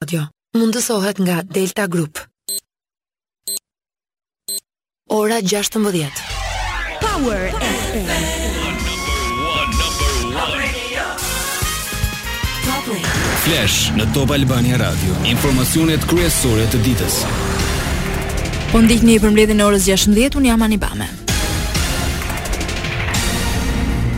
radio. Mundësohet nga Delta Group. Ora 16. Power FM. Flash në Top Albania Radio. Informacionet kryesore të ditës. Po ndiqni përmbledhjen e orës 16, unë jam Ani Bame.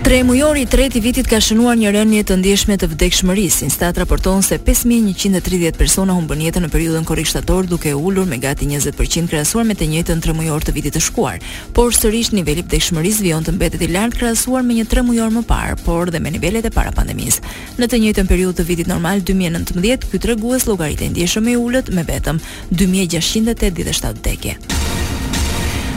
Tremujori i tretë i vitit ka shënuar një rënie të ndjeshme të vdekshmërisë. Instat raporton se 5130 persona humbën jetën në periudhën korrik-shtator duke u ulur me gati 20% krahasuar me të njëjtin tremujor të vitit të shkuar. Por sërish niveli i vdekshmërisë vijon të mbetet i lartë krahasuar me një tremujor më parë, por dhe me nivelet e para pandemisë. Në të njëjtën periudhë të vitit normal 2019, ky tregues llogaritej ndjeshëm më i ulët me vetëm 2687 vdekje.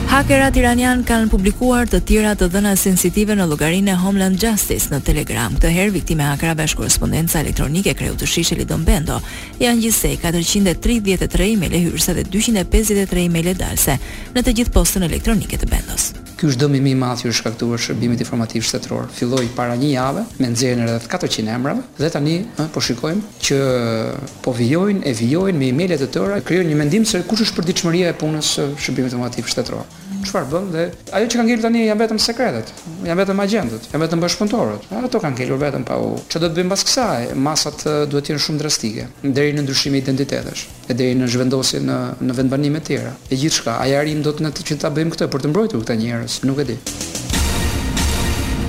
Hakerat iranianë kanë publikuar të tjera të dhëna sensitive në llogarinë e Homeland Justice në Telegram. Këtë herë viktimë e hakerave është korrespondenca elektronike e kreut të SHISH Helidon Bendo. Janë gjithsej 433 emaile hyrëse dhe 253 emaile dalëse në të gjithë postën elektronike të Bendos. Ky është dëmi më i madh që është shkaktuar Shërbimit Informativ Shtetëror. Filloi para një jave me nxjerrjen e rreth katërqind emrave dhe tani po shikojmë që po vijojnë e vijojnë me emaile të tëra, krijojnë një mendim se kush është përditshmëria e punës së Shërbimit Informativ Shtetëror, çfarë bën dhe ajo që ka ngelur tani janë vetëm sekretet, janë vetëm agjentët, janë vetëm bashkëpunëtorët. Ato kanë ngelur vetëm pa u. Ça do të bëjmë pas kësaj? Masat duhet të jenë shumë drastike, deri në ndryshime identitetesh. e deri në zhvendosje në në vendbanime tjera e gjithçka a i arrijmë dot ne që ta bëjmë këtë për të mbrojtur këta njerëz nuk e di.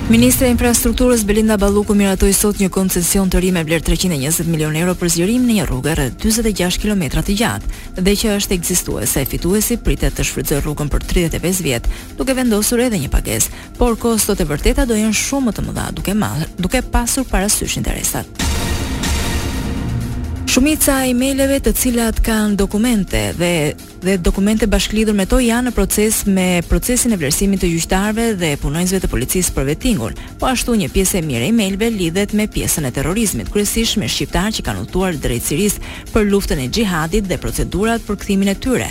Ministrja e Infrastrukturës Belinda Balluku miratoi sot një koncesion të ri me vlerë 320 milionë euro për zgjerimin e një rruge rreth 46 kilometra të gjatë dhe që është ekzistuese. Fituesi pritet të shfrytëzojë rrugën për 35 vjet, duke vendosur edhe një pagesë. Por kostot e vërteta do jenë shumë më të mëdha duke marrë, duke pasur parasysh interesat. Shumica e emaileve të cilat kanë dokumente dhe dhe dokumente bashkëlidhur me to janë në proces me procesin e vlerësimit të gjyqtarëve dhe punonjësve të policisë për vettingun. Po ashtu një pjesë e mirë e emaileve lidhet me pjesën e terrorizmit, kryesisht me shqiptarë që kanë udhëtuar drejt Sirisë për luftën e xhihadit dhe procedurat për kthimin e tyre.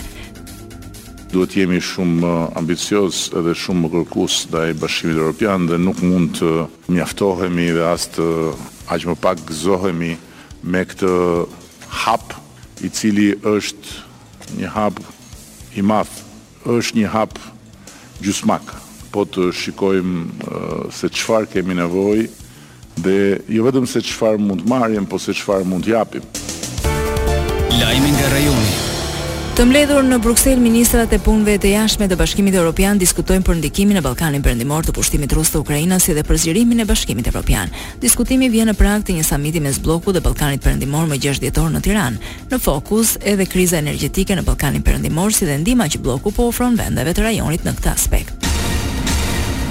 Duhet të jemi shumë ambiciozë edhe shumë më kërkues ndaj Bashkimit Europian dhe nuk mund të mjaftohemi dhe as të aq më pak gëzohemi me këtë hap, i cili është një hap i madh, është një hap gjysmak, po të shikojmë se çfarë kemi nevojë, Dhe jo vetëm se çfarë mund të marrim, po se çfarë mund të japim. Lajme nga rajoni. Të mbledhur në Bruksel, ministrat e Punëve të Jashtme të Bashkimit Evropian diskutojnë për ndikimin në Ballkanin Perëndimor të pushtimit rus të Ukrainës si dhe për zgjerimin e Bashkimit Evropian. Diskutimi vjen në prag të një samiti mes bllokut dhe Ballkanit Perëndimor më gjashtë dhjetor në Tiranë. Në fokus edhe kriza energjetike në Ballkanin Perëndimor si dhe ndihma që blloku po ofron vendeve të rajonit në këtë aspekt.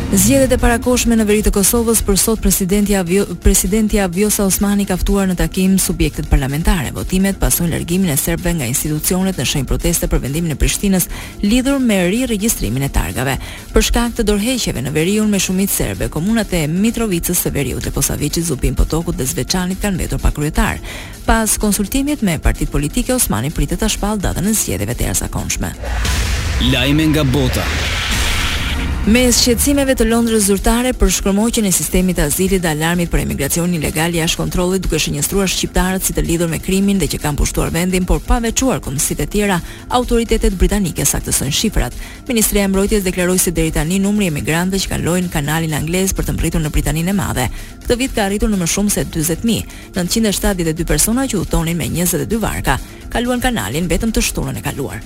Zgjedhjet e parakohshme në veri të Kosovës për sot presidentja Vjo, presidentja Vjosa Osmani ka ftuar në takim subjektet parlamentare. Votimet pasojnë largimin e serbëve nga institucionet në shenjë proteste për vendimin e Prishtinës lidhur me riregjistrimin e targave. Për shkak të dorëheqjeve në veriun me shumicë serbe, komunat e Mitrovicës së Veriut, Leposaviçit, Zubin Potokut dhe Zveçanit kanë mbetur pa kryetar. Pas konsultimit me partitë politike, Osmani pritet ta shpallë datën e zgjedhjeve të jashtëzakonshme. Lajme nga bota. Mes shqetësimeve të Londrës zyrtare për shkërmoqjen e sistemit të azilit dhe alarmit për emigracionin ilegal jashtë kontrollit duke shënjestruar shqiptarët si të lidhur me krimin dhe që kanë pushtuar vendin, por pa veçuar kombësitë e tjera, autoritetet britanike saktësojnë shifrat. Ministria e Mbrojtjes deklaroi se deri tani numri i emigrantëve që kalojnë Kanalin Anglez për të mbërritur në Britaninë e Madhe, këtë vit ka arritur në më shumë se 40000. Nëntëqind e shtatëdhjetë e dy persona që udhëtonin me njëzet e dy varka kaluan kanalin vetëm të shtunën e kaluar.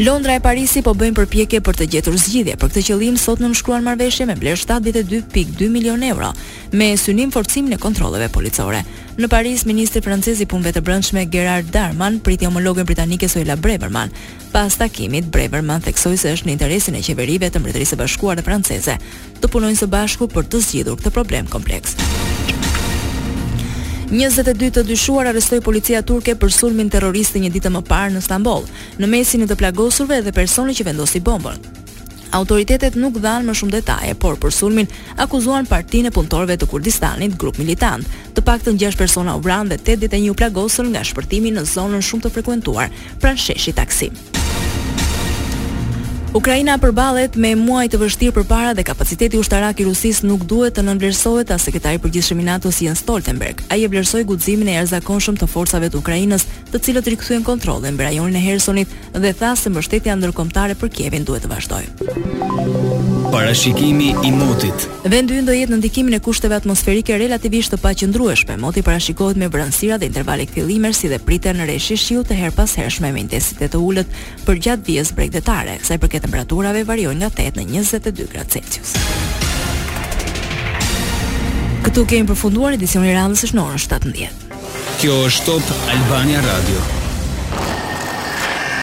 Londra e Parisi po bëjnë përpjekje për të gjetur zgjidhje. Për këtë qëllim sot nënshkruan marrëveshje me vlerë 72.2 milionë euro me synim forcimin e kontrolleve policore. Në Paris, ministri francez i Punëve të Brendshme Gerald Darmanin priti homologen britanike Suella Braverman Pas takimit, Braverman theksoi se është në interesin e qeverive të Mbretërisë së Bashkuar dhe franceze të punojnë së bashku për të zgjidhur këtë problem kompleks. 22 të dyshuar arrestoi policia turke për sulmin terrorist një ditë më parë në Stamboll. Në mesin e të plagosurve edhe personi që vendosi bombën. Autoritetet nuk dhanë më shumë detaje, por për sulmin akuzuan Partinë e Punëtorëve të Kurdistanit, grup militant. Të paktën 6 persona u vranë dhe 81 u plagosën nga shpërthimi në zonën shumë të frekuentuar pranë sheshit Taksim. Ukraina përballet me muaj të vështirë përpara dhe kapaciteti ushtarak i Rusisë nuk duhet të nënvlerësohet, tha sekretari i përgjithshëm i NATO-s Jens Stoltenberg. Ai e vlerësoi guximin e jashtëzakonshëm të forcave të Ukrainës, të cilët rikthyen kontrollin mbi rajonin e Hersonit dhe tha se mbështetja ndërkombëtare për Kievin duhet të vazhdojë. Parashikimi i motit. Vendi ynë do jetë në ndikimin e kushteve atmosferike relativisht të paqëndrueshme, moti parashikohet me vranësira dhe intervale kthjellimesh si dhe priten reshje shiu të herëpashershme me intensitet të ulët përgjatë vijës bregdetare. Sa i përket temperaturave, variojnë nga tetë në njëzet e dy gradë Celsius. Këtu kemi përfunduar. Edicioni i radhës është në orën 17. Kjo është Top Albania Radio.